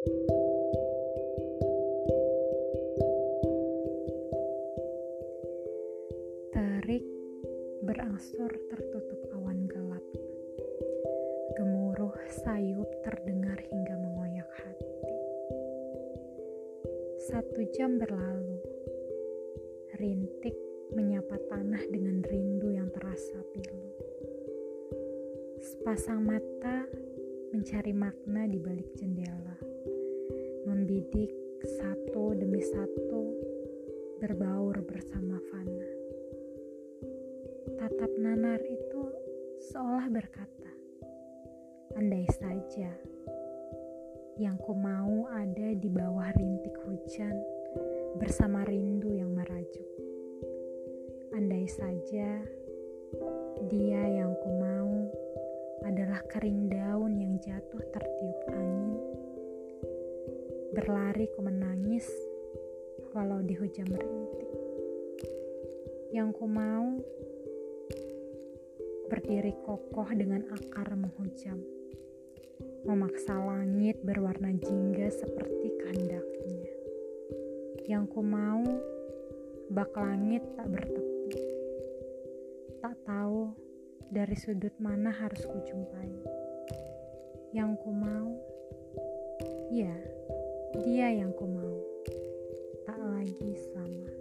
Terik berangsur tertutup awan gelap. Gemuruh sayup terdengar hingga mengoyak hati. Satu jam berlalu. Rintik menyapa tanah dengan rindu yang terasa pilu. Sepasang mata mencari makna di balik jendela. Membidik satu demi satu berbaur bersama Fana. Tatap nanar itu seolah berkata, andai saja yang ku mau ada di bawah rintik hujan bersama rindu yang merajuk. Andai saja dia yang ku mau adalah kering daun yang jatuh tertiup angin. Berlari ku menangis walau dihujam rintik. Yang ku mau berdiri kokoh dengan akar menghujam, memaksa langit berwarna jingga seperti kehendaknya. Yang ku mau bak langit tak bertepi, tak tahu dari sudut mana harus kujumpai. Yang ku mau, ya, dia yang ku mau, tak lagi sama.